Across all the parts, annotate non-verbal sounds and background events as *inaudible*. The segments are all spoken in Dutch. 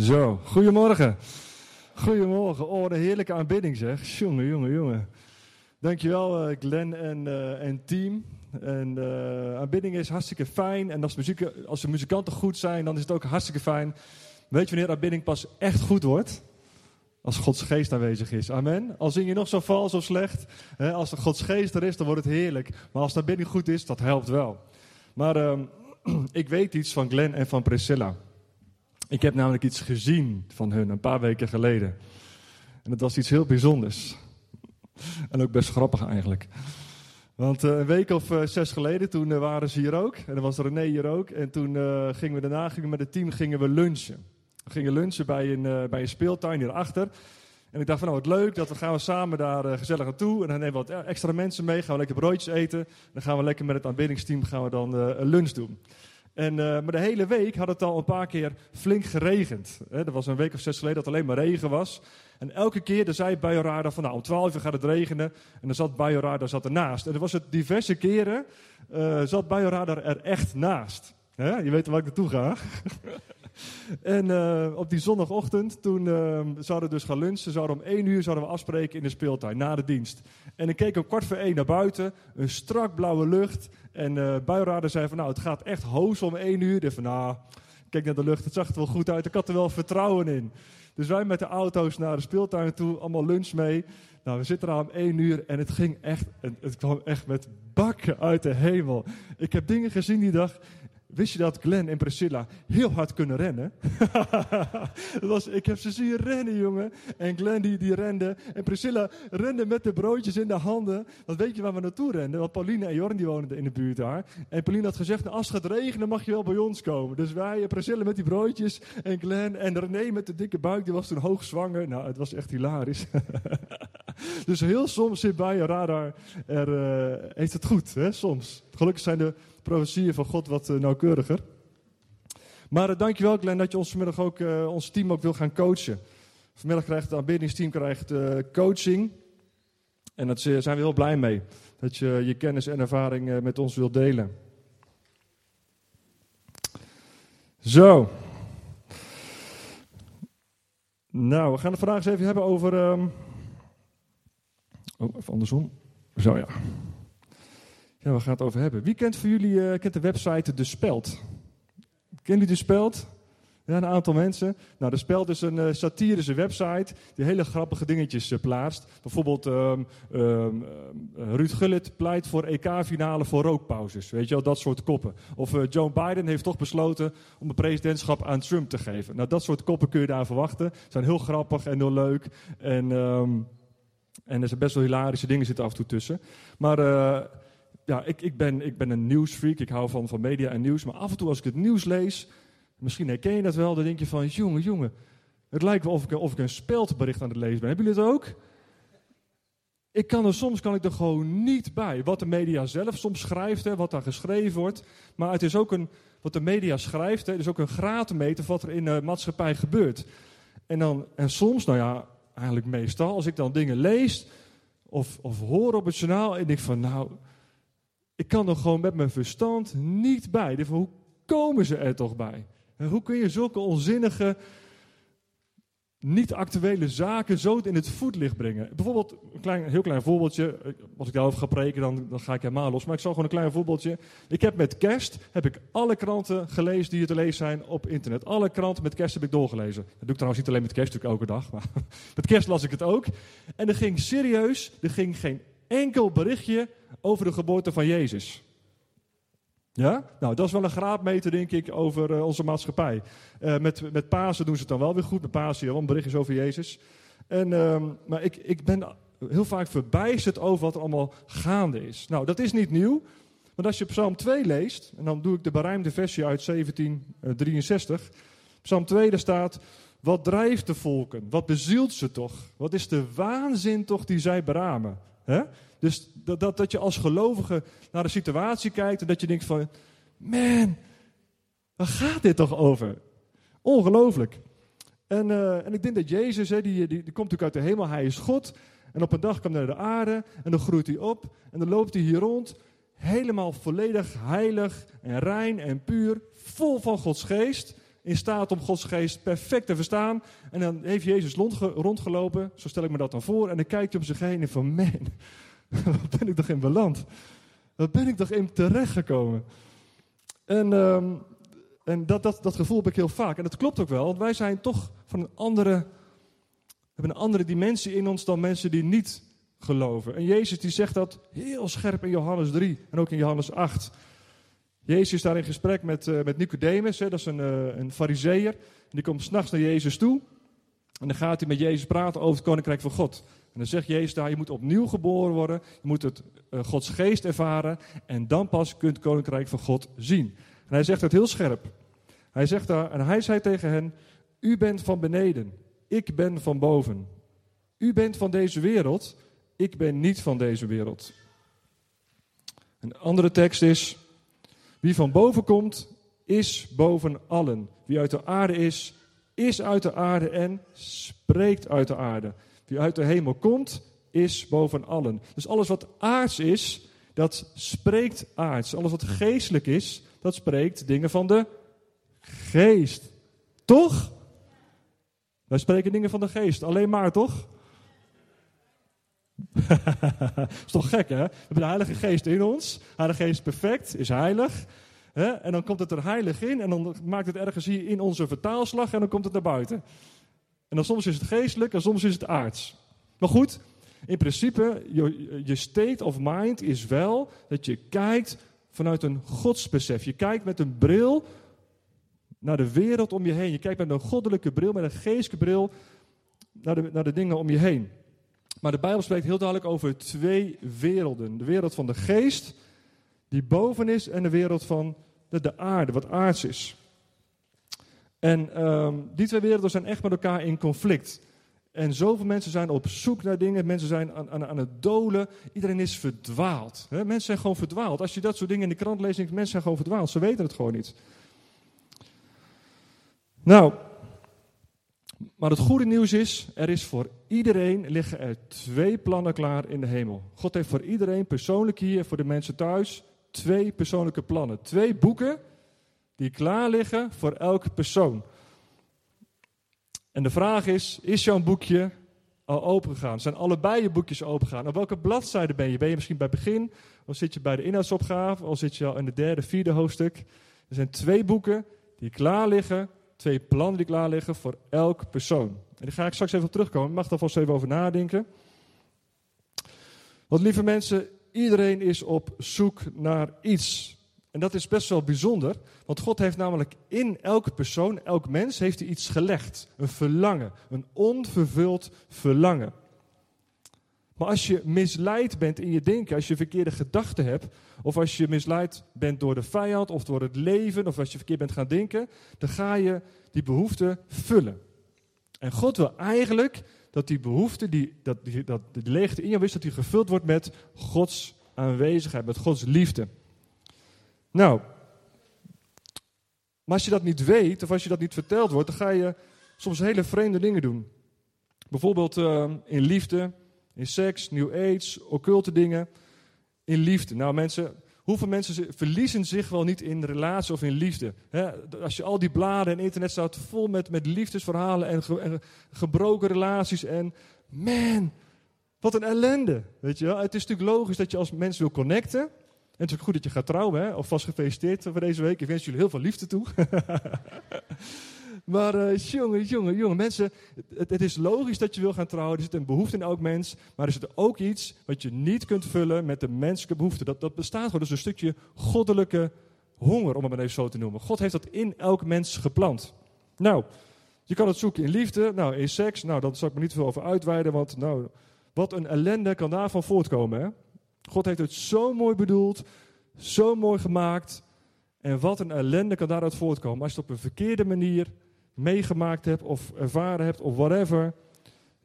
Zo, goedemorgen. Goedemorgen. Oh, een heerlijke aanbidding zeg. Jongen, jongen, jongen. Dankjewel uh, Glenn en, uh, en team. En uh, aanbidding is hartstikke fijn. En als, muziek, als de muzikanten goed zijn, dan is het ook hartstikke fijn. Weet je wanneer aanbidding pas echt goed wordt? Als Gods geest aanwezig is. Amen. Al zing je nog zo vals of slecht. Hè, als de Gods geest er is, dan wordt het heerlijk. Maar als de aanbidding goed is, dat helpt wel. Maar ehm, *clears throat* ik weet iets van Glenn en van Priscilla. Ik heb namelijk iets gezien van hun een paar weken geleden. En dat was iets heel bijzonders. En ook best grappig eigenlijk. Want uh, een week of uh, zes geleden, toen uh, waren ze hier ook. En dan was René hier ook. En toen gingen we daarna gingen we met het team gingen we lunchen. We gingen lunchen bij een, bij een speeltuin hierachter. En ik dacht van nou wat leuk, dat we gaan we samen daar gezellig naartoe. En dan nemen we wat extra mensen mee, gaan we lekker broodjes eten. Dan gaan we lekker met het aanbiddingsteam gaan we dan een lunch doen. En, uh, maar de hele week had het al een paar keer flink geregend. Er was een week of zes geleden dat alleen maar regen was. En elke keer dan zei Bajorada van nou om twaalf uur gaat het regenen. En dan zat Bajorada zat ernaast. En er was het diverse keren uh, zat Bajorada er echt naast. Je weet waar ik naartoe ga. *laughs* en uh, op die zondagochtend, toen uh, zouden we dus gaan lunchen. Zouden om één uur zouden we afspreken in de speeltuin, na de dienst. En ik keek om kwart voor één naar buiten, een strak blauwe lucht. En uh, buienrader zei van, nou, het gaat echt hoos om één uur. Ik van, nou, kijk naar de lucht, het zag er wel goed uit. Ik had er wel vertrouwen in. Dus wij met de auto's naar de speeltuin toe, allemaal lunch mee. Nou, we zitten er om één uur en het ging echt, het kwam echt met bakken uit de hemel. Ik heb dingen gezien die dag, Wist je dat Glenn en Priscilla heel hard kunnen rennen? *laughs* dat was, ik heb ze zien rennen, jongen. En Glenn die, die rende. En Priscilla rende met de broodjes in de handen. Want weet je waar we naartoe renden? Want Pauline en Jorn die woonden in de buurt daar. En Pauline had gezegd, nou, als het gaat regenen mag je wel bij ons komen. Dus wij, Priscilla met die broodjes. En Glenn en René met de dikke buik. Die was toen hoogzwanger. Nou, het was echt hilarisch. *laughs* *laughs* dus heel soms zit bij je radar er, uh, heeft het goed. Hè? Soms. Gelukkig zijn de profetieën van God wat uh, nauwkeuriger. Maar uh, dankjewel Glenn dat je ons vanmiddag ook, ons team ook wil gaan coachen. Vanmiddag krijgt het aanbiddingsteam krijgt, coaching. En daar zijn we heel blij mee. Dat je je kennis en ervaring met ons wilt delen. Zo. Nou, we gaan het vandaag eens even hebben over... Um... Oh, andersom. Zo ja. Ja, we gaan het over hebben. Wie kent van jullie uh, kent de website De Speld? Kennen jullie De Speld? Ja, een aantal mensen. Nou, De Speld is een uh, satirische website die hele grappige dingetjes uh, plaatst. Bijvoorbeeld um, um, Ruud Gullit pleit voor EK-finale voor rookpauzes. Weet je wel, dat soort koppen. Of Joe Biden heeft toch besloten om het presidentschap aan Trump te geven. Nou, dat soort koppen kun je daar verwachten. Zijn heel grappig en heel leuk. En, en er zijn best wel hilarische dingen zitten af en toe tussen. Maar ja, ik, ik, ben, ik ben een nieuwsfreak. Ik hou van, van media en nieuws. Maar af en toe als ik het nieuws lees, misschien herken je dat wel, dan denk je van, jongen, jongen. Het lijkt wel of ik, of ik een speldbericht aan het lezen ben. Hebben jullie het ook? Ik kan er soms kan ik er gewoon niet bij. Wat de media zelf soms schrijft, hè, wat daar geschreven wordt. Maar het is ook een, wat de media schrijft, hè, is ook een gratenmeter wat er in de maatschappij gebeurt. En, dan, en soms, nou ja, eigenlijk meestal, als ik dan dingen lees of, of hoor op het journaal en denk van, nou, ik kan er gewoon met mijn verstand niet bij. Hoe komen ze er toch bij? Hoe kun je zulke onzinnige, niet actuele zaken zo in het voetlicht brengen? Bijvoorbeeld, een klein, heel klein voorbeeldje. Als ik daarover ga preken, dan, dan ga ik helemaal los. Maar ik zal gewoon een klein voorbeeldje. Ik heb met kerst heb ik alle kranten gelezen die er te lezen zijn op internet. Alle kranten met kerst heb ik doorgelezen. Dat doe ik trouwens niet alleen met kerst, natuurlijk elke dag. Maar *laughs* met kerst las ik het ook. En er ging serieus, er ging geen enkel berichtje over de geboorte van Jezus. Ja? Nou, dat is wel een graadmeter, denk ik, over uh, onze maatschappij. Uh, met, met Pasen doen ze het dan wel weer goed. Met Pasen, ja, een bericht is over Jezus. En, uh, maar ik, ik ben heel vaak verbijsterd over wat er allemaal gaande is. Nou, dat is niet nieuw. Want als je Psalm 2 leest, en dan doe ik de berijmde versie uit 1763. Psalm 2, daar staat... Wat drijft de volken? Wat bezielt ze toch? Wat is de waanzin toch die zij beramen? Dus dat, dat, dat je als gelovige naar de situatie kijkt en dat je denkt van, man, waar gaat dit toch over? Ongelooflijk. En, uh, en ik denk dat Jezus, hè, die, die, die komt natuurlijk uit de hemel, hij is God. En op een dag komt hij naar de aarde en dan groeit hij op en dan loopt hij hier rond. Helemaal volledig heilig en rein en puur, vol van Gods geest. in staat om Gods geest perfect te verstaan. En dan heeft Jezus rondgelopen, zo stel ik me dat dan voor. En dan kijkt hij om zich heen en van, man, *laughs* wat ben ik toch in beland? Wat ben ik toch in terechtgekomen? En, um, en dat, dat, dat gevoel heb ik heel vaak. En dat klopt ook wel, want wij zijn toch van een andere, hebben een andere dimensie in ons dan mensen die niet geloven. En Jezus die zegt dat heel scherp in Johannes 3 en ook in Johannes 8. Jezus is daar in gesprek met, uh, met Nicodemus, hè, dat is een, uh, een fariseer. Die komt s'nachts naar Jezus toe. En dan gaat hij met Jezus praten over het koninkrijk van God. En dan zegt Jezus daar, je moet opnieuw geboren worden. Je moet het uh, Gods geest ervaren. En dan pas kunt het koninkrijk van God zien. En hij zegt het heel scherp. Hij zegt daar, en hij zei tegen hen, u bent van beneden, ik ben van boven. U bent van deze wereld, ik ben niet van deze wereld. Een andere tekst is, wie van boven komt, is boven allen. Wie uit de aarde is, is uit de aarde en spreekt uit de aarde. Wie uit de hemel komt, is boven allen. Dus alles wat aards is, dat spreekt aards. Alles wat geestelijk is, dat spreekt dingen van de geest. Toch? Wij spreken dingen van de geest, alleen maar toch? *laughs* is toch gek, hè? We hebben de Heilige Geest in ons. Heilige Geest is perfect, is heilig. En dan komt het er heilig in en dan maakt het ergens hier in onze vertaalslag en dan komt het naar buiten. En dan soms is het geestelijk en soms is het aards. Maar goed, in principe, je, state of mind is wel dat je kijkt vanuit een godsbesef. Je kijkt met een bril naar de wereld om je heen. Je kijkt met een goddelijke bril, met een geestelijke bril naar de, naar de dingen om je heen. Maar de Bijbel spreekt heel duidelijk over twee werelden. De wereld van de geest, die boven is, en de wereld van de, de aarde, wat aards is. En um, die twee werelden zijn echt met elkaar in conflict. En zoveel mensen zijn op zoek naar dingen. Mensen zijn aan, aan, aan het dolen. Iedereen is verdwaald. Hè? Mensen zijn gewoon verdwaald. Als je dat soort dingen in de krant leest, mensen zijn gewoon verdwaald. Ze weten het gewoon niet. Nou, maar het goede nieuws is, er is voor iedereen liggen er twee plannen klaar in de hemel. God heeft voor iedereen persoonlijk hier, voor de mensen thuis, twee persoonlijke plannen. Twee boeken die klaar liggen voor elke persoon. En de vraag is, is jouw boekje al opengegaan? Zijn allebei je boekjes opengegaan? Op welke bladzijde ben je? Ben je misschien bij het begin? Of zit je bij de inhoudsopgave? Of zit je al in de derde, vierde hoofdstuk? Er zijn twee boeken die klaar liggen twee plannen die klaar liggen voor elk persoon. En daar ga ik straks even op terugkomen. Ik mag daar vast even over nadenken. Want lieve mensen, iedereen is op zoek naar iets. En dat is best wel bijzonder, want God heeft namelijk in elke persoon, elk mens, heeft hij iets gelegd. Een verlangen, een onvervuld verlangen. Maar als je misleid bent in je denken, als je verkeerde gedachten hebt, of als je misleid bent door de vijand of door het leven, of als je verkeerd bent gaan denken, dan ga je die behoefte vullen. En God wil eigenlijk dat die behoefte, die, dat, dat leegte in je is, dat die gevuld wordt met Gods aanwezigheid, met Gods liefde. Nou, maar als je dat niet weet, of als je dat niet verteld wordt, dan ga je soms hele vreemde dingen doen. Bijvoorbeeld uh, in liefde, in seks, new age, occulte dingen. In liefde. Nou mensen, hoeveel mensen verliezen zich wel niet in relatie of in liefde? als je al die bladen en internet staat vol met, met liefdesverhalen en, en gebroken relaties. En man, wat een ellende. Weet je wel? Het is natuurlijk logisch dat je als mens wil connecten. En is ook goed dat je gaat trouwen. Hè? Alvast gefeliciteerd voor deze week. Ik wens jullie heel veel liefde toe. *laughs* Maar uh, jongen, jongen, jongen, mensen, het, het, is logisch dat je wil gaan trouwen. Er zit een behoefte in elk mens. Maar er zit ook iets wat je niet kunt vullen met de menselijke behoefte. Dat, dat bestaat gewoon. Dus een stukje goddelijke honger, om het maar even zo te noemen. God heeft dat in elk mens geplant. Nou, je kan het zoeken in liefde, nou, in seks. Nou, daar zal ik me niet veel over uitweiden, want nou, wat een ellende kan daarvan voortkomen. Hè? God heeft het zo mooi bedoeld, zo mooi gemaakt. En wat een ellende kan daaruit voortkomen als je het op een verkeerde manier meegemaakt hebt of ervaren hebt of whatever.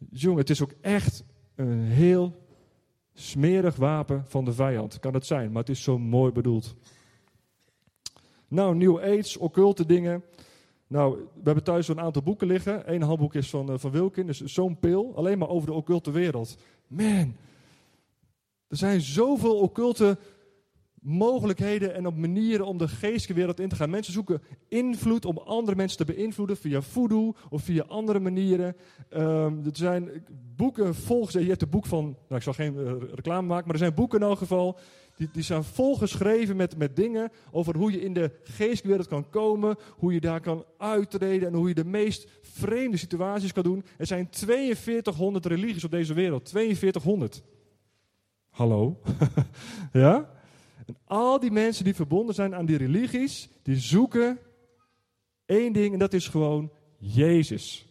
Jongen, het is ook echt een heel smerig wapen van de vijand. Kan het zijn, maar het is zo mooi bedoeld. Nou, New Age, occulte dingen. Nou, we hebben thuis zo'n aantal boeken liggen. Eén handboek is van, uh, van Wilkin, dus zo'n pil. Alleen maar over de occulte wereld. Man, er zijn zoveel occulte mogelijkheden en op manieren om de geestelijke wereld in te gaan. Mensen zoeken invloed om andere mensen te beïnvloeden via voodoo of via andere manieren. Um, er zijn boeken volgens, je hebt een boek van, nou ik zal geen uh, reclame maken, maar er zijn boeken in elk geval die, die zijn volgeschreven met, met dingen over hoe je in de geestelijke wereld kan komen, hoe je daar kan uittreden en hoe je de meest vreemde situaties kan doen. Er zijn 4200 religies op deze wereld. 4200. Hallo? *laughs* ja? En al die mensen die verbonden zijn aan die religies, die zoeken één ding en dat is gewoon Jezus.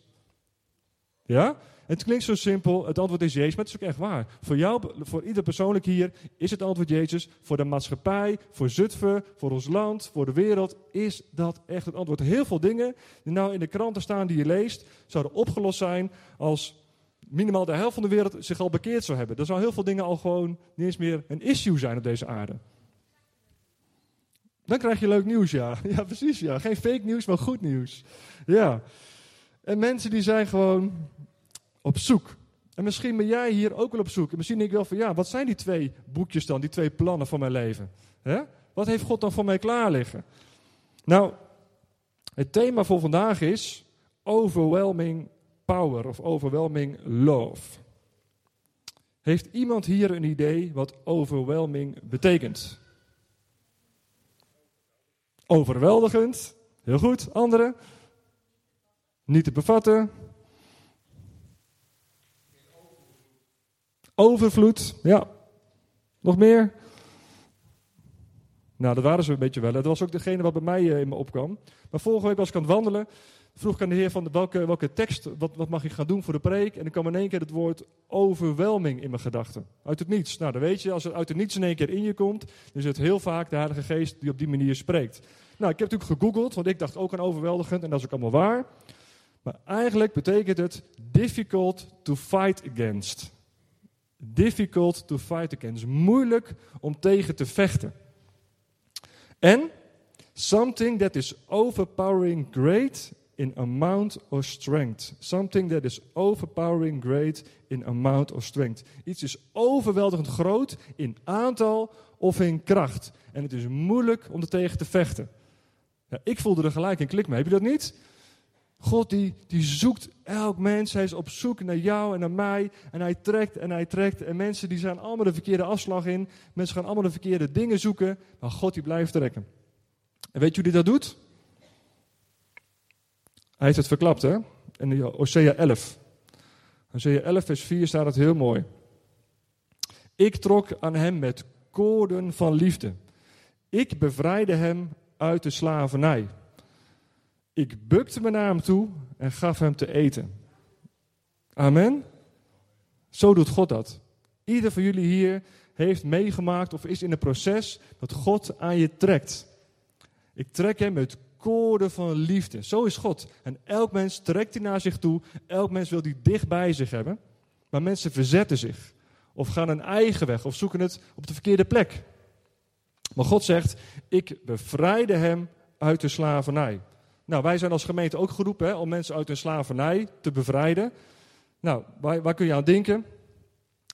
Ja? Het klinkt zo simpel, het antwoord is Jezus, maar het is ook echt waar. Voor jou, voor ieder persoonlijk hier, is het antwoord Jezus. Voor de maatschappij, voor Zutphen, voor ons land, voor de wereld, is dat echt het antwoord. Heel veel dingen die nou in de kranten staan die je leest, zouden opgelost zijn als minimaal de helft van de wereld zich al bekeerd zou hebben. Dan zou heel veel dingen al gewoon niet eens meer een issue zijn op deze aarde. Dan krijg je leuk nieuws, ja. *laughs* Ja, precies, ja. Geen fake nieuws, maar goed nieuws. Ja. En mensen die zijn gewoon op zoek. En misschien ben jij hier ook wel op zoek. En misschien denk ik wel van ja, wat zijn die twee boekjes dan, die twee plannen voor mijn leven? Wat heeft God dan voor mij klaar liggen? Nou, het thema voor vandaag is overwhelming power of overwhelming love. Heeft iemand hier een idee wat overwhelming betekent? Overweldigend. Heel goed. Andere? Niet te bevatten. Overvloed. Ja. Nog meer? Nou, dat waren ze een beetje wel. Dat was ook degene wat bij mij eh, in me opkwam. Maar vorige week was ik aan het wandelen. Vroeg ik aan de Heer van welke, welke tekst, wat, wat mag ik gaan doen voor de preek? En dan kwam in één keer het woord overwelming in mijn gedachten. Uit het niets. Nou, dan weet je, als het uit het niets in één keer in je komt, is het heel vaak de Heilige Geest die op die manier spreekt. Nou, ik heb natuurlijk gegoogeld, want ik dacht ook aan overweldigend en dat is ook allemaal waar. Maar eigenlijk betekent het difficult to fight against. Difficult to fight against. Moeilijk om tegen te vechten. En something that is overpowering great in amount or strength. Something that is overpowering great in amount or strength. Iets is overweldigend groot in aantal of in kracht. En het is moeilijk om er tegen te vechten. Ik voelde er gelijk een klik mee. Heb je dat niet? God die, die zoekt elk mens. Hij is op zoek naar jou en naar mij. En hij trekt en hij trekt. En mensen die zijn allemaal de verkeerde afslag in. Mensen gaan allemaal de verkeerde dingen zoeken. Maar God die blijft trekken. En weet hij dat doet? Hij heeft het verklapt, hè? In Hosea 11. Hosea 11 vers 4 staat het heel mooi. Ik trok aan hem met koorden van liefde. Ik bevrijdde hem uit de slavernij. Ik bukte me naar hem toe en gaf hem te eten. Amen. Zo doet God dat. Ieder van jullie hier heeft meegemaakt of is in een proces dat God aan je trekt. Ik trek hem met koorden van liefde. Zo is God. En elk mens trekt hij naar zich toe. Elk mens wil die dicht bij zich hebben. Maar mensen verzetten zich. Of gaan een eigen weg. Of zoeken het op de verkeerde plek. Maar God zegt, ik bevrijde hem uit de slavernij. Nou, wij zijn als gemeente ook geroepen om mensen uit hun slavernij te bevrijden. Nou, waar, waar kun je aan denken?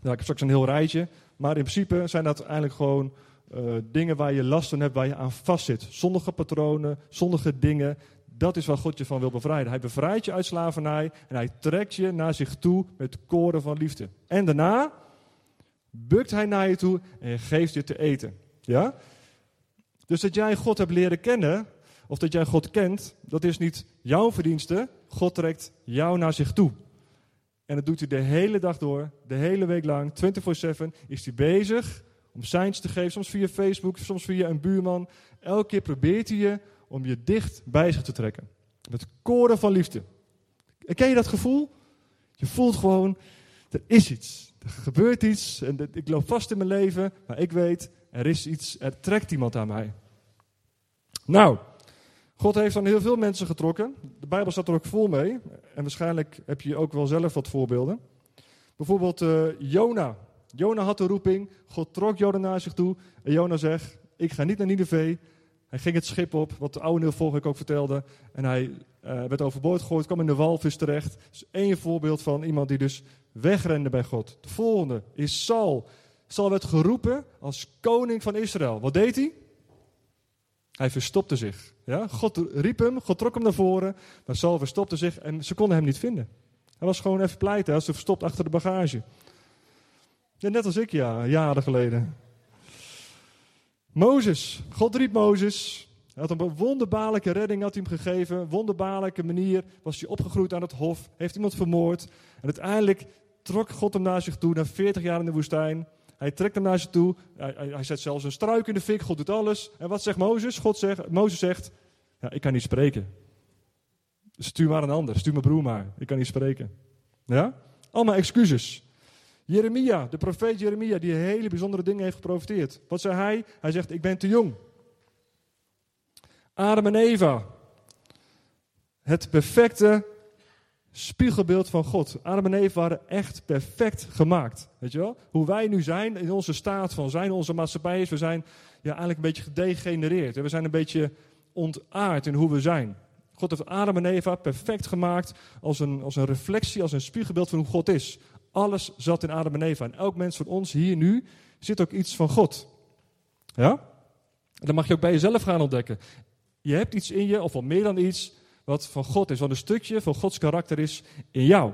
Nou, ik heb straks een heel rijtje. Maar in principe zijn dat eigenlijk gewoon uh, dingen waar je last van hebt, waar je aan vastzit. Zondige patronen, zondige dingen. Dat is waar God je van wil bevrijden. Hij bevrijdt je uit slavernij en hij trekt je naar zich toe met koren van liefde. En daarna bukt hij naar je toe en geeft je te eten. Ja? Dus dat jij God hebt leren kennen, of dat jij God kent, dat is niet jouw verdienste. God trekt jou naar zich toe. En dat doet hij de hele dag door, de hele week lang, 24-7 is hij bezig om signs te geven. Soms via Facebook, soms via een buurman. Elke keer probeert hij je om je dicht bij zich te trekken. Met koren van liefde. ken je dat gevoel? Je voelt gewoon, er is iets. Er gebeurt iets en ik loop vast in mijn leven, maar ik weet, er is iets, er trekt iemand aan mij. Nou, God heeft dan heel veel mensen getrokken. De Bijbel staat er ook vol mee. En waarschijnlijk heb je ook wel zelf wat voorbeelden. Bijvoorbeeld uh, Jona. Jona had de roeping. God trok Jona naar zich toe. En Jona zegt, ik ga niet naar Nineveh. Hij ging het schip op, wat de oude week ook vertelde. En hij uh, werd overboord gegooid, kwam in de walvis terecht. Is één voorbeeld van iemand die dus wegrende bij God. De volgende is Saul. Saul werd geroepen als koning van Israël. Wat deed hij? Hij verstopte zich. Ja? God riep hem, God trok hem naar voren, maar Saul verstopte zich en ze konden hem niet vinden. Hij was gewoon even pleiten, hij was verstopt achter de bagage. Net als ik, ja, jaren geleden. Mozes, God riep Mozes. Hij had een wonderbaarlijke redding had hij hem gegeven. Wonderbaarlijke manier was hij opgegroeid aan het hof. Heeft iemand vermoord. En uiteindelijk trok God hem naar zich toe na 40 jaar in de woestijn. Hij trekt hem naar zich toe. Hij, hij, zet zelfs een struik in de fik. God doet alles. En wat zegt Mozes? God zegt, Mozes zegt, ja, ik kan niet spreken. Stuur maar een ander. Stuur mijn broer maar. Ik kan niet spreken. Ja? Allemaal excuses. Jeremia, de profeet Jeremia, die hele bijzondere dingen heeft geprofiteerd. Wat zei hij? Hij zegt, ik ben te jong. Adam en Eva. Het perfecte spiegelbeeld van God. Adam en Eva waren echt perfect gemaakt. Weet je wel? Hoe wij nu zijn in onze staat van zijn, onze maatschappij is, we zijn ja, eigenlijk een beetje gedegenereerd. We zijn een beetje ontaard in hoe we zijn. God heeft Adam en Eva perfect gemaakt als een, als een reflectie, als een spiegelbeeld van hoe God is. Alles zat in Adam en Eva. En elk mens van ons hier nu zit ook iets van God. Ja? En dan mag je ook bij jezelf gaan ontdekken. Je hebt iets in je, of wel meer dan iets, wat van God is. Wat een stukje van Gods karakter is in jou.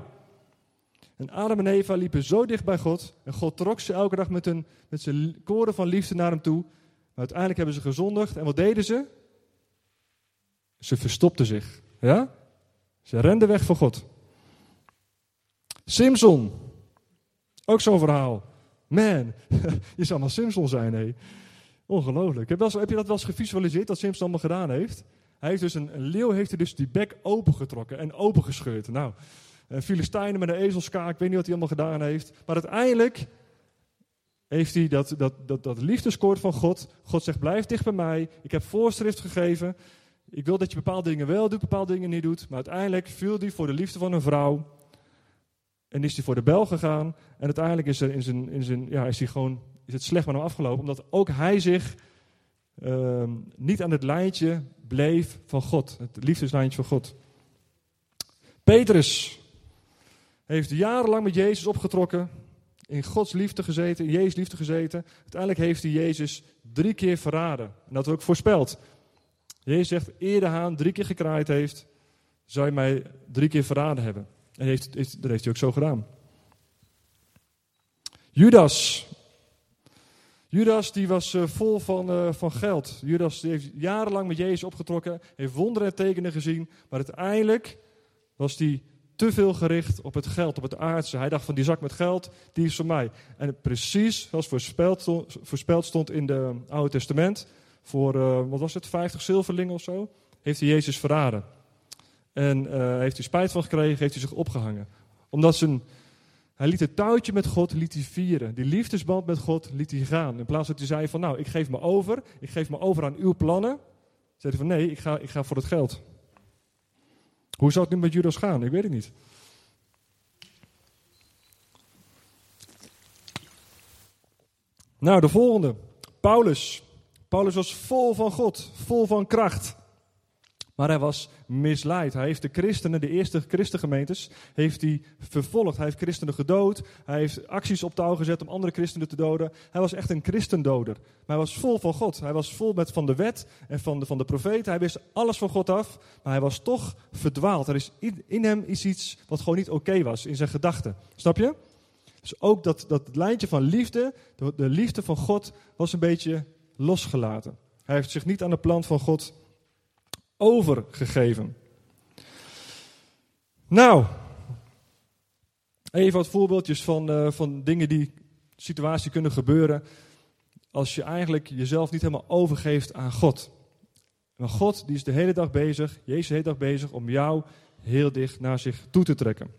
En Adam en Eva liepen zo dicht bij God. En God trok ze elke dag met, een, met zijn koren van liefde naar hem toe. Maar uiteindelijk hebben ze gezondigd. En wat deden ze? Ze verstopten zich. Ja? Ze renden weg van God. Simpson. Ook zo'n verhaal. Man, *laughs* je zou maar Simpson zijn, hé. Ongelooflijk. Heb, heb, je dat wel eens gevisualiseerd, dat Simpson allemaal gedaan heeft? Hij heeft dus een, leeuw heeft er dus die bek opengetrokken en opengescheurd. Nou, een Filistijnen met een ezelskaak, ik weet niet wat hij allemaal gedaan heeft. Maar uiteindelijk heeft hij dat, dat, dat, dat liefdeskoord van God. God zegt, blijf dicht bij mij. Ik heb voorschrift gegeven. Ik wil dat je bepaalde dingen wel doet, bepaalde dingen niet doet. Maar uiteindelijk viel hij voor de liefde van een vrouw. En is hij voor de bel gegaan. En uiteindelijk is, er in zijn, in zijn, ja, is, hij gewoon, is het slecht met hem afgelopen. Omdat ook hij zich uh, niet aan het lijntje bleef van God. Het liefdeslijntje van God. Petrus heeft jarenlang met Jezus opgetrokken. In Gods liefde gezeten, in Jezus liefde gezeten. Uiteindelijk heeft hij Jezus drie keer verraden. En dat ook voorspeld. Jezus zegt, eer de haan drie keer gekraaid heeft, zou je mij drie keer verraden hebben. En heeft, dat heeft hij ook zo gedaan. Judas. Judas die was uh, vol van, uh, van geld. Judas die heeft jarenlang met Jezus opgetrokken, heeft wonderen en tekenen gezien, maar uiteindelijk was hij te veel gericht op het geld, op het aardse. Hij dacht van die zak met geld, die is voor mij. En precies zoals voorspeld, voorspeld stond in het Oude Testament, voor, uh, wat was het, 50 zilverlingen of zo, heeft hij Jezus verraden. En uh, heeft hij spijt van gekregen, heeft hij zich opgehangen. Omdat zijn, hij liet het touwtje met God liet hij vieren. Die liefdesband met God liet hij gaan. In plaats dat hij zei van nou, ik geef me over. Ik geef me over aan uw plannen. Zei hij van nee, ik ga, ik ga voor het geld. Hoe zou het nu met Judas gaan? Ik weet het niet. Nou, de volgende. Paulus. Paulus was vol van God, vol van kracht. Maar hij was misleid. Hij heeft de christenen, de eerste christengemeentes, heeft hij vervolgd. Hij heeft christenen gedood. Hij heeft acties op touw gezet om andere christenen te doden. Hij was echt een christendoder. Maar hij was vol van God. Hij was vol met van de wet en van de, van de profeet. Hij wist alles van God af, maar hij was toch verdwaald. Er is in, hem is iets wat gewoon niet oké was in zijn gedachten. Snap je? Dus ook dat, dat lijntje van liefde, de, de liefde van God, was een beetje losgelaten. Hij heeft zich niet aan de plan van God overgegeven. Nou, even wat voorbeeldjes van, uh, van dingen die situatie kunnen gebeuren als je eigenlijk jezelf niet helemaal overgeeft aan God. Maar God die is de hele dag bezig, Jezus de hele dag bezig om jou heel dicht naar zich toe te trekken.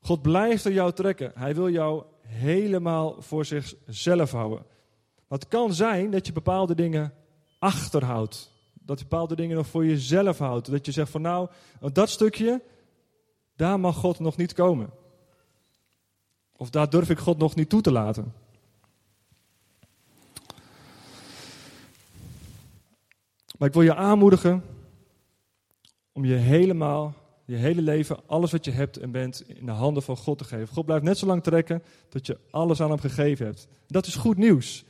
God blijft er jou trekken. Hij wil jou helemaal voor zichzelf houden. Het kan zijn dat je bepaalde dingen achterhoudt dat je bepaalde dingen nog voor jezelf houdt. Dat je zegt van nou, dat stukje, daar mag God nog niet komen. Of daar durf ik God nog niet toe te laten. Maar ik wil je aanmoedigen om je helemaal je hele leven, alles wat je hebt en bent, in de handen van God te geven. God blijft net zo lang trekken tot je alles aan hem gegeven hebt. Dat is goed nieuws.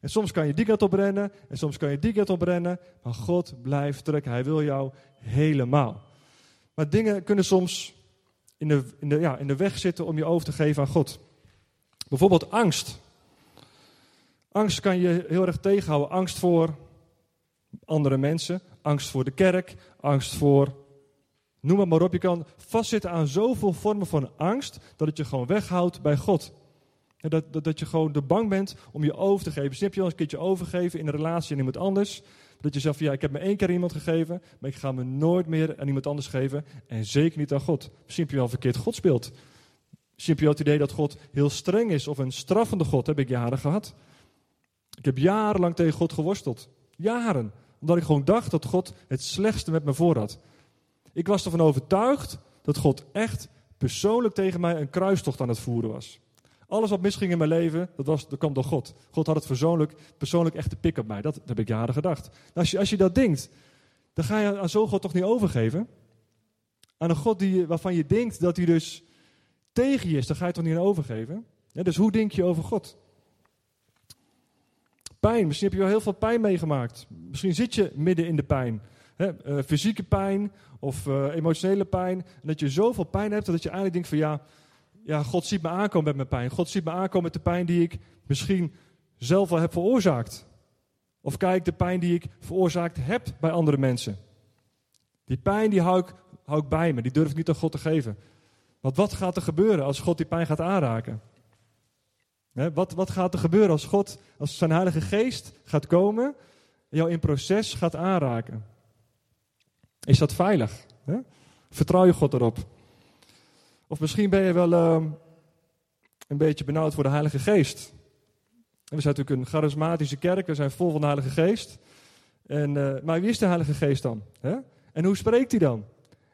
En soms kan je die kant op rennen en soms kan je die kant op rennen, maar God blijft trekken. Hij wil jou helemaal. Maar dingen kunnen soms in de, in de, ja, in de weg zitten om je over te geven aan God. Bijvoorbeeld angst. Angst kan je heel erg tegenhouden. Angst voor andere mensen, angst voor de kerk, angst voor. Noem maar op. Je kan vastzitten aan zoveel vormen van angst dat het je gewoon weghoudt bij God. Dat, dat, dat je gewoon de bang bent om je over te geven. Snap je wel eens een keertje overgeven in een relatie aan iemand anders? Dat je zegt ja, ik heb me één keer iemand gegeven, maar ik ga me nooit meer aan iemand anders geven. En zeker niet aan God. Misschien je wel verkeerd God speelt. Misschien je wel het idee dat God heel streng is of een straffende God. heb ik jaren gehad. Ik heb jarenlang tegen God geworsteld. Jaren. Omdat ik gewoon dacht dat God het slechtste met me voor had. Ik was ervan overtuigd dat God echt persoonlijk tegen mij een kruistocht aan het voeren was. Alles wat misging in mijn leven, dat, was, dat kwam door God. God had het persoonlijk, persoonlijk echt te pik op mij. Dat, heb ik jaren gedacht. Nou, als, je, als je dat denkt, dan ga je aan zo'n God toch niet overgeven? Aan een God die, waarvan je denkt dat hij dus tegen je is, dan ga je toch niet aan overgeven? Dus hoe denk je over God? Pijn, misschien heb je wel heel veel pijn meegemaakt. Misschien zit je midden in de pijn. Uh, fysieke pijn of uh, emotionele pijn. En dat je zoveel pijn hebt dat je eigenlijk denkt van ja, ja, God ziet me aankomen met mijn pijn. God ziet me aankomen met de pijn die ik misschien zelf al heb veroorzaakt. Of kijk, de pijn die ik veroorzaakt heb bij andere mensen. Die pijn die hou ik, hou ik bij me, die durf ik niet aan God te geven. Want wat gaat er gebeuren als God die pijn gaat aanraken? wat, wat gaat er gebeuren als God, als zijn Heilige Geest gaat komen en jou in proces gaat aanraken? Is dat veilig? Vertrouw je God erop? Of misschien ben je wel uh, een beetje benauwd voor de Heilige Geest. we zijn natuurlijk een charismatische kerk, we zijn vol van de Heilige Geest. En, uh, maar wie is de Heilige Geest dan? Hè? En hoe spreekt hij dan?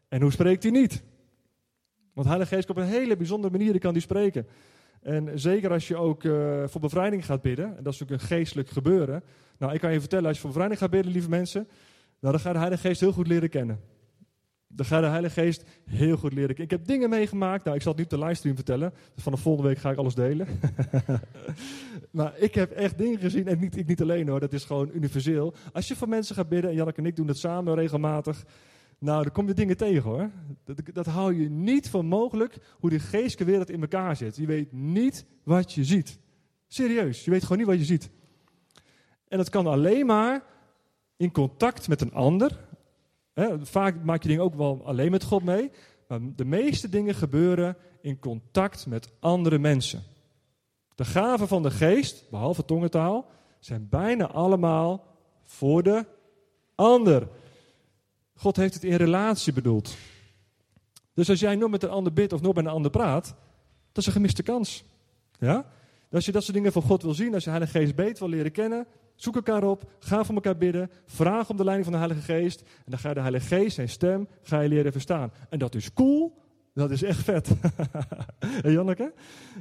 En hoe spreekt hij niet? Want de Heilige Geest op een hele bijzondere manier kan die spreken. En zeker als je ook uh, voor bevrijding gaat bidden, en dat is natuurlijk een geestelijk gebeuren. Nou, ik kan je vertellen, als je voor bevrijding gaat bidden, lieve mensen, dan ga je de Heilige Geest heel goed leren kennen. Dan ga je de Heilige Geest heel goed leren. Ik heb dingen meegemaakt, nou, ik zal het niet op de livestream vertellen, dus van de volgende week ga ik alles delen. *laughs* maar ik heb echt dingen gezien, en niet, ik niet alleen hoor, dat is gewoon universeel. Als je voor mensen gaat bidden, en Janneke en ik doen dat samen regelmatig, nou, dan kom je dingen tegen hoor. Dat, dat hou je niet voor mogelijk hoe de geestelijke wereld in elkaar zit. Je weet niet wat je ziet. Serieus, je weet gewoon niet wat je ziet. En dat kan alleen maar in contact met een ander. Vaak maak je dingen ook wel alleen met God mee. De meeste dingen gebeuren in contact met andere mensen. De gaven van de geest, behalve tongentaal, zijn bijna allemaal voor de ander. God heeft het in relatie bedoeld. Dus als jij nog met een ander bidt of nog met een ander praat, dat is een gemiste kans. Ja? Als je dat soort dingen van God wil zien, als je Heilige Geest beter wil leren kennen, zoek elkaar op, ga voor elkaar bidden, vraag om de leiding van de Heilige Geest. En dan ga je de Heilige Geest, zijn stem, ga je leren verstaan. En dat is cool, dat is echt vet. *laughs* hey Janneke,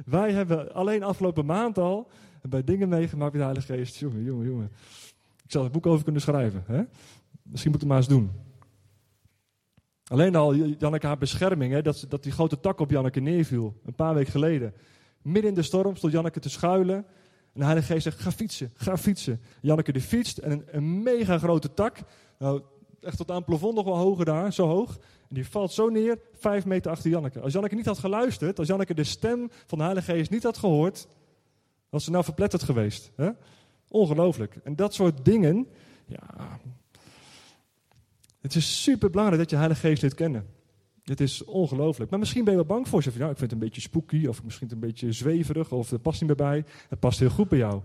wij hebben alleen afgelopen maand al bij dingen meegemaakt met de Heilige Geest. Jongen, jongen, jongen. Ik zou het boek over kunnen schrijven. Hè? Misschien moet ik het maar eens doen. Alleen al Janneke haar bescherming, hè, dat, dat die grote tak op Janneke neerviel, een paar weken geleden. Midden in de storm stond Janneke te schuilen. En de Heilige Geest zegt, ga fietsen, ga fietsen. Janneke die fietst en een, mega grote tak, nou, echt tot aan het plafond nog wel hoger daar, zo hoog. En die valt zo neer, vijf meter achter Janneke. Als Janneke niet had geluisterd, als Janneke de stem van de Heilige Geest niet had gehoord, was ze nou verpletterd geweest. Hè? Ongelooflijk. En dat soort dingen, ja, het is super belangrijk dat je Heilige Geest leert kennen. Het is ongelooflijk. Maar misschien ben je wel bang voor. Zeg je, nou, ik vind het een beetje spooky, of misschien een beetje zweverig, of het past niet meer bij. Het past heel goed bij jou.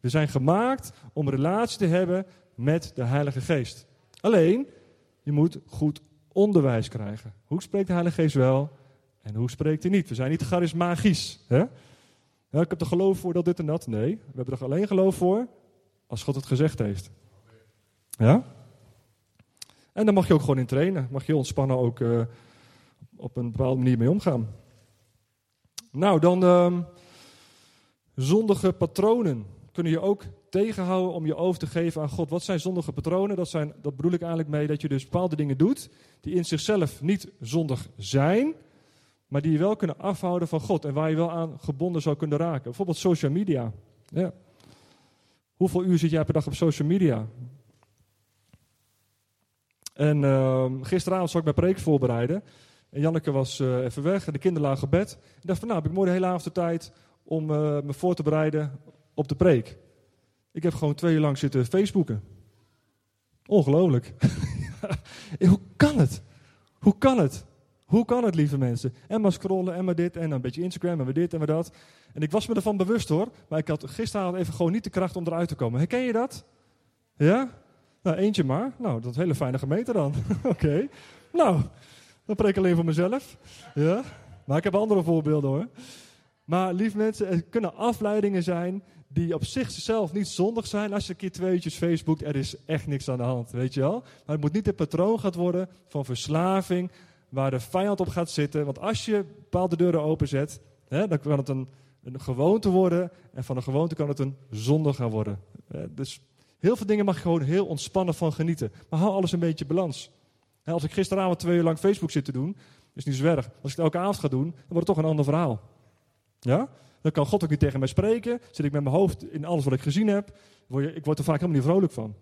We zijn gemaakt om relatie te hebben met de Heilige Geest. Alleen, je moet goed onderwijs krijgen. Hoe spreekt de Heilige Geest wel en hoe spreekt hij niet? We zijn niet charismagisch. Hè? Ik heb er geloof voor dat dit en dat. Nee, we hebben er alleen geloof voor als God het gezegd heeft. Ja? En daar mag je ook gewoon in trainen. Mag je ontspannen ook uh, op een bepaalde manier mee omgaan. Nou, dan uh, zondige patronen kunnen je ook tegenhouden om je over te geven aan God. Wat zijn zondige patronen? Dat, zijn, dat bedoel ik eigenlijk mee dat je dus bepaalde dingen doet die in zichzelf niet zondig zijn, maar die je wel kunnen afhouden van God en waar je wel aan gebonden zou kunnen raken. Bijvoorbeeld social media. Ja. Hoeveel uur zit jij per dag op social media? En uh, gisteravond zat ik mijn preek voorbereiden. En Janneke was uh, even weg en de kinderen lagen op bed. Ik dacht van nou, heb ik mooi de hele avond de tijd om uh, me voor te bereiden op de preek. Ik heb gewoon twee uur lang zitten Facebooken. Ongelooflijk. *laughs* Hoe kan het? Hoe kan het? Hoe kan het, lieve mensen? En maar scrollen, en maar dit, en een beetje Instagram, en maar dit, en maar dat. En ik was me ervan bewust hoor, maar ik had gisteravond even gewoon niet de kracht om eruit te komen. Herken je dat? Ja? Nou, eentje maar. Nou, dat hele fijne gemeente dan. *laughs* Oké. Nou, dan preek ik alleen voor mezelf. Ja? Maar ik heb andere voorbeelden hoor. Maar lieve mensen, er kunnen afleidingen zijn die op zichzelf niet zondig zijn. Als je een keer twee uurtjes Facebook, er is echt niks aan de hand, weet je wel. Maar het moet niet het patroon gaat worden van verslaving, waar de vijand op gaat zitten. Want als je bepaalde deuren openzet, hè, dan kan het een, een gewoonte worden. En van een gewoonte kan het een zonde gaan worden. dus heel veel dingen mag je gewoon heel ontspannen van genieten. Maar hou alles een beetje balans. Als ik gisteravond twee uur lang Facebook zit te doen, is niet zo erg. Als ik het elke avond ga doen, dan wordt het toch een ander verhaal. Ja? Dan kan God ook niet tegen mij spreken. Zit ik met mijn hoofd in alles wat ik gezien heb. Word ik word er vaak helemaal niet vrolijk van.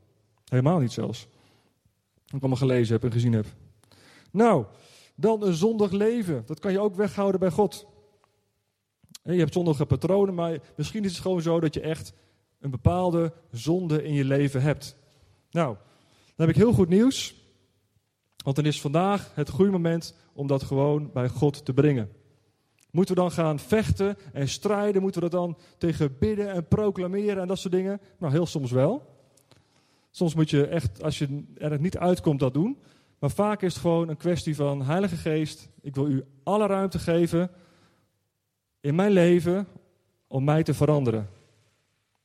Helemaal niet zelfs. Wat ik allemaal gelezen heb en gezien heb. Nou, dan een zondig leven. Dat kan je ook weghouden bij God. Je hebt zondige patronen, maar misschien is het gewoon zo dat je echt een bepaalde zonde in je leven hebt. Nou, dan heb ik heel goed nieuws. Want dan is vandaag het goede moment om dat gewoon bij God te brengen. Moeten we dan gaan vechten en strijden? Moeten we dat dan tegen bidden en proclameren en dat soort dingen? Nou, heel soms wel. Soms moet je echt, als je er niet uitkomt, dat doen. Maar vaak is het gewoon een kwestie van Heilige Geest, ik wil u alle ruimte geven in mijn leven om mij te veranderen.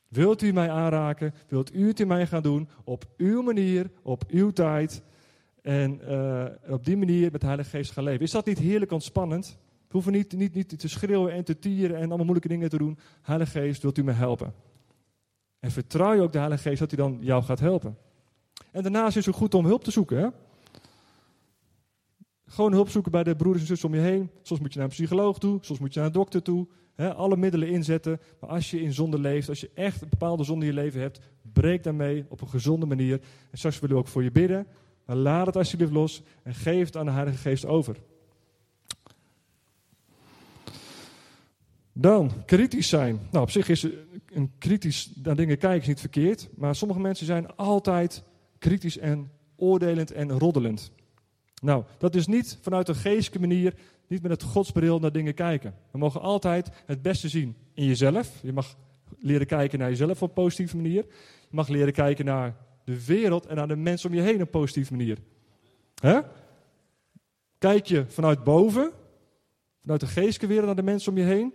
Wilt u mij aanraken? Wilt u het in mij gaan doen? Op uw manier, op uw tijd. En uh, op die manier met de Heilige Geest gaan leven. Is dat niet heerlijk ontspannend? We hoeven niet, niet, niet te schreeuwen en te tieren en allemaal moeilijke dingen te doen. Heilige Geest, wilt u me helpen? En vertrouw je ook de Heilige Geest dat hij dan jou gaat helpen. En daarnaast is het goed om hulp te zoeken. Hè? Gewoon hulp zoeken bij de broeders en zussen om je heen. Soms moet je naar een psycholoog toe, soms moet je naar een dokter toe. Hè? Alle middelen inzetten. Maar als je in zonde leeft, als je echt een bepaalde zonde in je leven hebt, breek daarmee op een gezonde manier. En straks willen we ook voor je bidden. Maar laat het alsjeblieft los en geef het aan de Heilige Geest over. Dan, kritisch zijn. Nou, op zich is een kritisch naar dingen kijken niet verkeerd. Maar sommige mensen zijn altijd kritisch en oordelend en roddelend. Nou, dat is niet vanuit een geestelijke manier, niet met het godsbril naar dingen kijken. We mogen altijd het beste zien in jezelf. Je mag leren kijken naar jezelf op een positieve manier. Je mag leren kijken naar de wereld en naar de mensen om je heen op een positieve manier. Kijk je vanuit boven, vanuit de geestelijke wereld naar de mensen om je heen,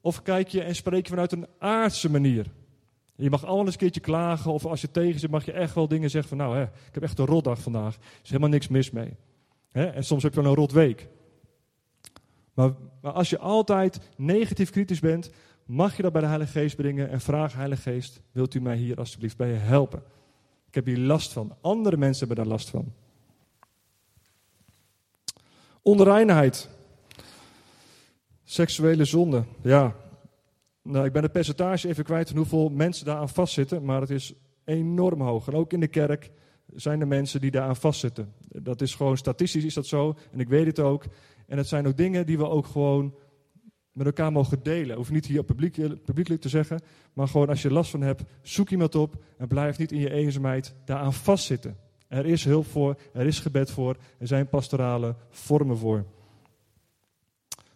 of kijk je en spreek je vanuit een aardse manier? Je mag allemaal eens een keertje klagen, of als je tegen zit, mag je echt wel dingen zeggen van, nou, hè, ik heb echt een rotdag vandaag. Er is helemaal niks mis mee. En soms heb je wel een rot week. Maar, maar, als je altijd negatief kritisch bent, mag je dat bij de Heilige Geest brengen en vraag, Heilige Geest, wilt u mij hier alsjeblieft bij je helpen? Ik heb hier last van. Andere mensen hebben daar last van. Onreinheid. Seksuele zonde. Ja. Nou, ik ben het percentage even kwijt van hoeveel mensen daar aan vastzitten, maar het is enorm hoog. En ook in de kerk zijn er mensen die daar aan vastzitten. Dat is gewoon statistisch is dat zo. En ik weet het ook. En het zijn ook dingen die we ook gewoon met elkaar mogen delen. Hoef niet hier publiek, publiekelijk te zeggen. Maar gewoon als je last van hebt, zoek iemand op. En blijf niet in je eenzaamheid daaraan vastzitten. Er is hulp voor, er is gebed voor, er zijn pastorale vormen voor.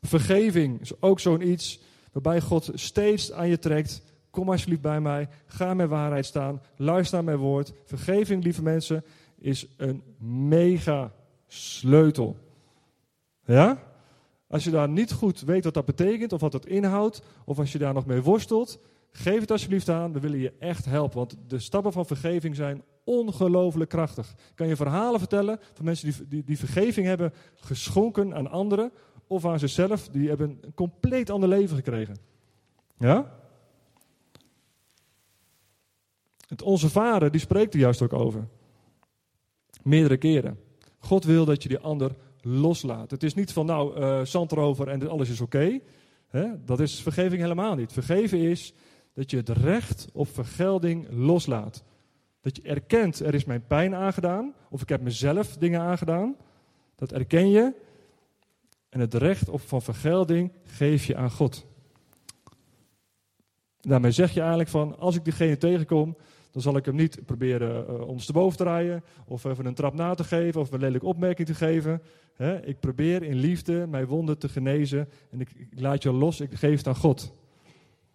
Vergeving is ook zo'n iets waarbij God steeds aan je trekt. Kom alsjeblieft bij mij, ga met waarheid staan, luister naar mijn woord. Vergeving, lieve mensen, is een mega sleutel. Ja? Als je daar niet goed weet wat dat betekent, of wat dat inhoudt, of als je daar nog mee worstelt, geef het alsjeblieft aan. We willen je echt helpen, want de stappen van vergeving zijn ongelooflijk krachtig. Ik kan je verhalen vertellen van mensen die, die, die vergeving hebben geschonken aan anderen, of aan zichzelf, die hebben een compleet ander leven gekregen. Ja? Het Onze Vader, die spreekt er juist ook over. Meerdere keren. God wil dat je die ander loslaat. Het is niet van, nou, uh, zand erover en alles is oké. Dat is vergeving helemaal niet. Vergeven is dat je het recht op vergelding loslaat. Dat je erkent, er is mijn pijn aangedaan, of ik heb mezelf dingen aangedaan. Dat erken je. En het recht op van vergelding geef je aan God. Daarmee zeg je eigenlijk van, als ik diegene tegenkom, dan zal ik hem niet proberen uh, ondersteboven te rijden, of even een trap na te geven, of een lelijke opmerking te geven. ik probeer in liefde mijn wonden te genezen en ik, ik, laat je los, ik geef het aan God.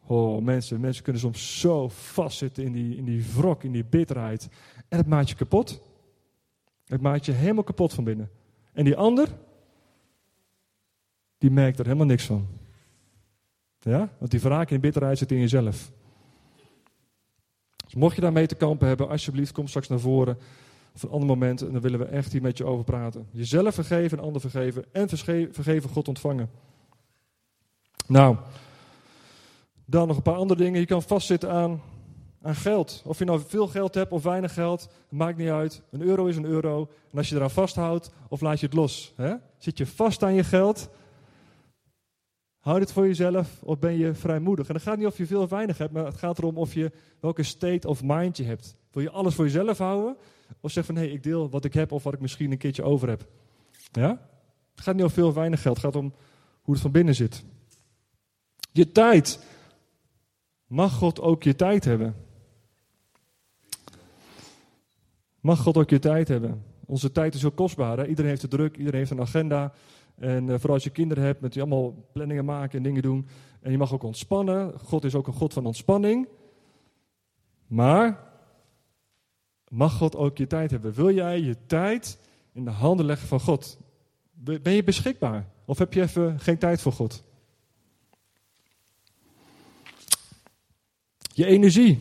Oh, mensen, mensen kunnen soms zo vastzitten in die, in die wrok, in die bitterheid. En het maakt je kapot. Het maakt je helemaal kapot van binnen. En die ander, die merkt er helemaal niks van. Ja? Want die wraak en bitterheid zit in jezelf. Dus mocht je daarmee te kampen hebben, alsjeblieft, kom straks naar voren. Of een ander moment, en dan willen we echt hier met je over praten. Jezelf vergeven, een ander vergeven en vergeven God ontvangen. Nou, dan nog een paar andere dingen. Je kan vastzitten aan, aan geld. Of je nou veel geld hebt of weinig geld, maakt niet uit. Een euro is een euro. En als je eraan vasthoudt, of laat je het los. Hè? Zit je vast aan je geld, Houd het voor jezelf of ben je vrijmoedig? En het gaat niet of je veel of weinig hebt, maar het gaat erom of je welke state of mind je hebt. Wil je alles voor jezelf houden? Of zeg van hé, hey, ik deel wat ik heb of wat ik misschien een keertje over heb. Ja? Het gaat niet om veel of weinig geld, het gaat om hoe het van binnen zit. Je tijd. Mag God ook je tijd hebben? Mag God ook je tijd hebben? Onze tijd is heel kostbaar. Hè? Iedereen heeft het druk, iedereen heeft een agenda. En uh, vooral als je kinderen hebt, met die allemaal planningen maken en dingen doen. En je mag ook ontspannen. God is ook een God van ontspanning. Maar mag God ook je tijd hebben? Wil jij je tijd in de handen leggen van God? Ben je beschikbaar? Of heb je even geen tijd voor God? Je energie.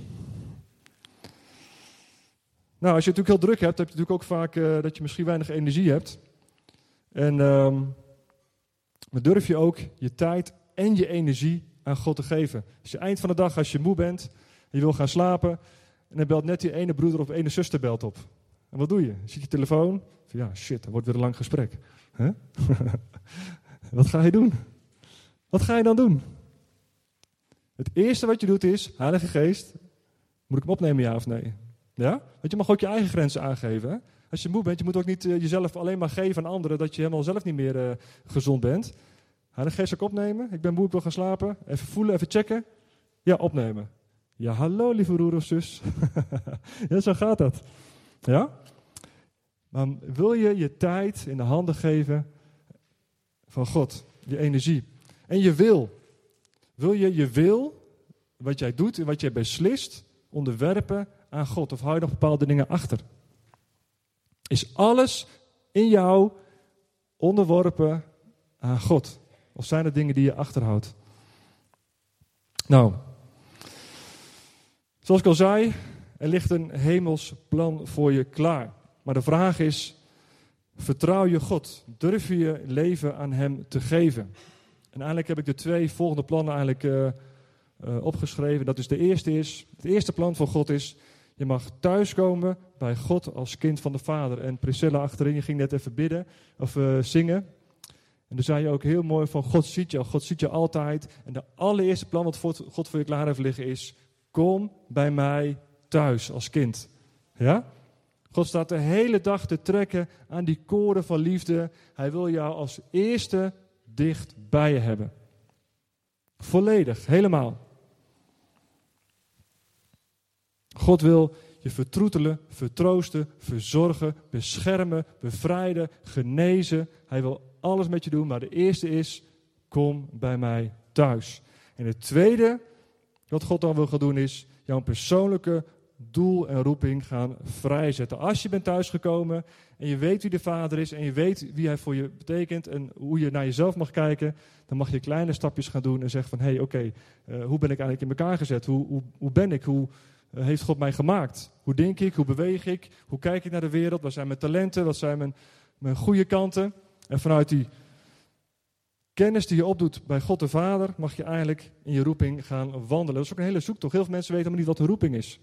Nou, als je het natuurlijk heel druk hebt, heb je natuurlijk ook vaak uh, dat je misschien weinig energie hebt. En um, maar durf je ook je tijd en je energie aan God te geven. Als je eind van de dag, als je moe bent, en je wil gaan slapen, en dan belt net die ene broeder of ene zuster belt op. En wat doe je? Ziet je telefoon. Ja, shit, dat wordt weer een lang gesprek. *laughs* wat ga je doen? Wat ga je dan doen? Het eerste wat je doet is, Heilige Geest, moet ik hem opnemen ja of nee? Ja? Want je mag ook je eigen grenzen aangeven. Als je moe bent, je moet ook niet uh, jezelf alleen maar geven aan anderen dat je helemaal zelf niet meer uh, gezond bent. de geest ook opnemen. Ik ben moe, ik wil gaan slapen. Even voelen, even checken. Ja, opnemen. Ja, hallo lieve broer of zus. *laughs* ja, zo gaat dat. Ja? Maar wil je je tijd in de handen geven van God, je energie en je wil? Wil je je wil, wat jij doet en wat jij beslist, onderwerpen aan God? Of hou je nog bepaalde dingen achter? Is alles in jou onderworpen aan God? Of zijn er dingen die je achterhoudt? Nou, zoals ik al zei, er ligt een hemels plan voor je klaar. Maar de vraag is, vertrouw je God? Durf je je leven aan Hem te geven? En eigenlijk heb ik de twee volgende plannen eigenlijk uh, uh, opgeschreven. Dat is de eerste is, het eerste plan van God is, je mag thuiskomen bij God als kind van de Vader. En Priscilla achterin, je ging net even bidden of uh, zingen. En toen zei je ook heel mooi van God ziet je, God ziet je altijd. En de allereerste plan wat God voor je klaar heeft liggen is, kom bij mij thuis als kind. Ja? God staat de hele dag te trekken aan die koren van liefde. Hij wil jou als eerste dicht bij je hebben. Volledig, helemaal. God wil je vertroetelen, vertroosten, verzorgen, beschermen, bevrijden, genezen. Hij wil alles met je doen, maar de eerste is, kom bij mij thuis. En het tweede wat God dan wil gaan doen is, jouw persoonlijke doel en roeping gaan vrijzetten. Als je bent thuisgekomen en je weet wie de Vader is en je weet wie Hij voor je betekent en hoe je naar jezelf mag kijken, dan mag je kleine stapjes gaan doen en zeggen van, hé, hey, oké, eh, hoe ben ik eigenlijk in elkaar gezet? Hoe, hoe, hoe ben ik? Hoe, heeft God mij gemaakt? Hoe denk ik? Hoe beweeg ik? Hoe kijk ik naar de wereld? Wat zijn mijn talenten? Wat zijn mijn, mijn goede kanten? En vanuit die kennis die je opdoet bij God de Vader, mag je eigenlijk in je roeping gaan wandelen. Dat is ook een hele zoektocht. Heel veel mensen weten helemaal niet wat een roeping is.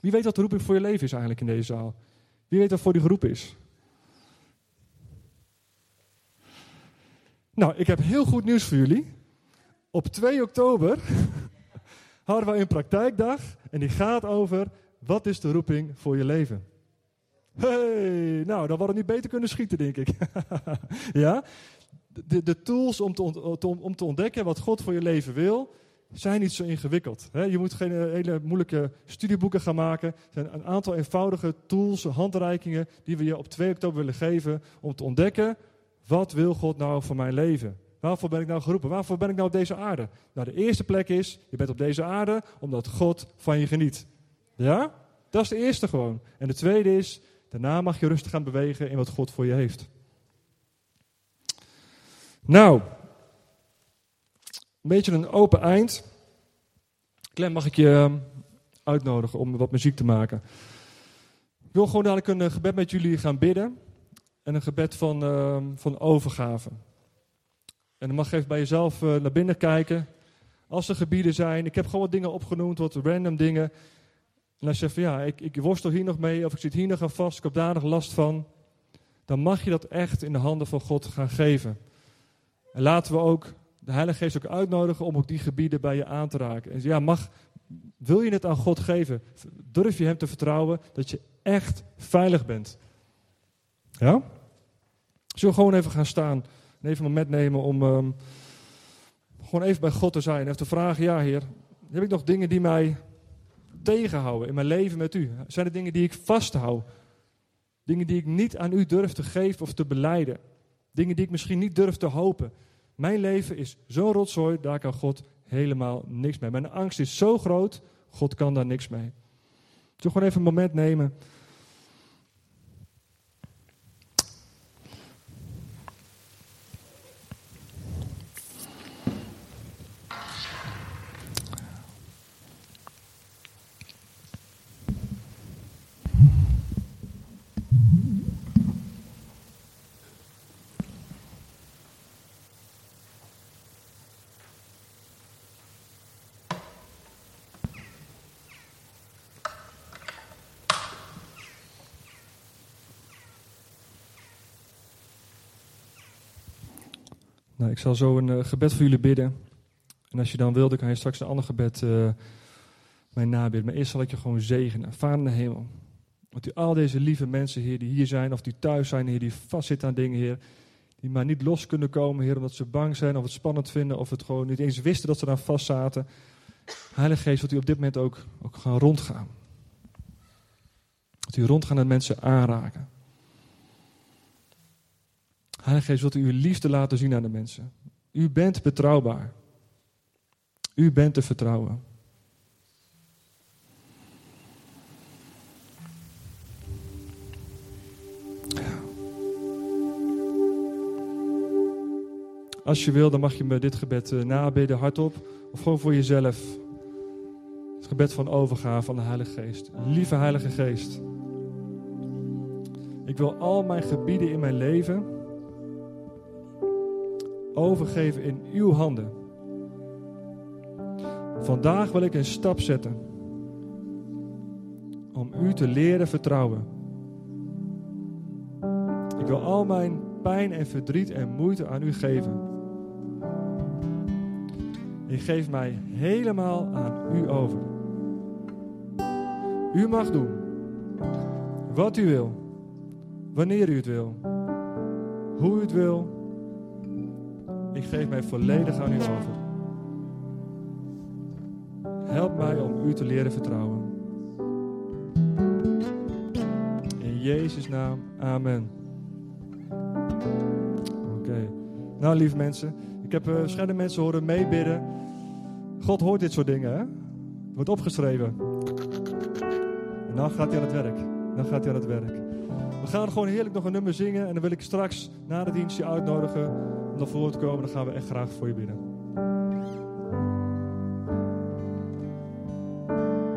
Wie weet wat de roeping voor je leven is eigenlijk in deze zaal? Wie weet wat voor die groep is? Nou, ik heb heel goed nieuws voor jullie. Op 2 oktober hadden we een praktijkdag en die gaat over wat is de roeping voor je leven. Hey, nou, dan hadden we niet beter kunnen schieten, denk ik. *laughs* ja? De, tools om te, om te ontdekken wat God voor je leven wil, zijn niet zo ingewikkeld. Je moet geen eh, hele moeilijke studieboeken gaan maken. Er zijn een aantal eenvoudige tools, handreikingen die we je op 2 oktober willen geven om te ontdekken wat wil God nou voor mijn leven? Waarvoor ben ik nou geroepen? Waarvoor ben ik nou op deze aarde? Nou, de eerste plek is, je bent op deze aarde omdat God van je geniet. Ja? Dat is de eerste gewoon. En de tweede is, daarna mag je rustig gaan bewegen in wat God voor je heeft. Nou, een beetje een open eind. Clem, mag ik je ehm, uitnodigen om wat muziek te maken? Ik wil gewoon dadelijk een eh, gebed met jullie gaan bidden. En een gebed van, uh, van overgave. En dan mag je even bij jezelf uh, naar binnen kijken. Als er gebieden zijn, ik heb gewoon wat dingen opgenoemd, wat random dingen. En als je zegt van ja, ik, ik worstel hier nog mee, of ik zit hier nog aan vast, ik heb daar nog last van. Dan mag je dat echt in de handen van God gaan geven. En laten we ook de Heilige Geest ook uitnodigen om ook die gebieden bij je aan te raken. En ja, mag, wil je het aan God geven? Durf je Hem te vertrouwen dat je echt veilig bent? Ja? Zullen gewoon even gaan staan en even een moment nemen om um, gewoon even bij God te zijn. Even te vragen, ja Heer, heb ik nog dingen die mij tegenhouden in mijn leven met U? Zijn er dingen die ik vasthoud? Dingen die ik niet aan U durf te geven of te beleiden? Dingen die ik misschien niet durf te hopen? Mijn leven is zo rotzooi, daar kan God helemaal niks mee. Mijn angst is zo groot, God kan daar niks mee. Zullen gewoon even een moment nemen... Nou, ik zal zo een uh, gebed voor jullie bidden. En als je dan wil, dan kan je straks een ander gebed uh, mij nabidden. Maar eerst zal ik je gewoon zegenen. Vader in de hemel. Want u al deze lieve mensen, Heer, die hier zijn of die thuis zijn, die vastzitten aan dingen, Heer. Die maar niet los kunnen komen, Heer, omdat ze bang zijn of het spannend vinden of het gewoon niet eens wisten dat ze daar vast zaten. Heilige Geest, dat u op dit moment ook, ook gaan rondgaan. Dat u rondgaan en mensen aanraken. Heilige Geest, wilt u uw liefde laten zien aan de mensen. U bent betrouwbaar. U bent te vertrouwen. Als je wil, dan mag je me dit gebed uh, nabidden, hardop. Of gewoon voor jezelf. Het gebed van overgave van de Heilige Geest. Lieve Heilige Geest. Ik wil al mijn gebieden in mijn leven overgeven in uw handen. Vandaag wil ik een stap zetten om u te leren vertrouwen. Ik wil al mijn pijn en verdriet en moeite aan u geven. Ik geef mij helemaal aan u over. U mag doen wat u wil, wanneer u het wil, hoe u het wil ik geef mij volledig aan u over. Help mij om u te leren vertrouwen. In Jezus' naam, amen. Oké. Nou, lieve mensen, ik heb uh, verschillende mensen horen meebidden. God hoort dit soort dingen, hè? Wordt opgeschreven. En dan gaat hij aan het werk. Dan gaat hij aan het werk. We gaan gewoon heerlijk nog een nummer zingen. En dan wil ik straks na de dienst je uitnodigen om naar voren te komen. Dan gaan we echt graag voor je bidden.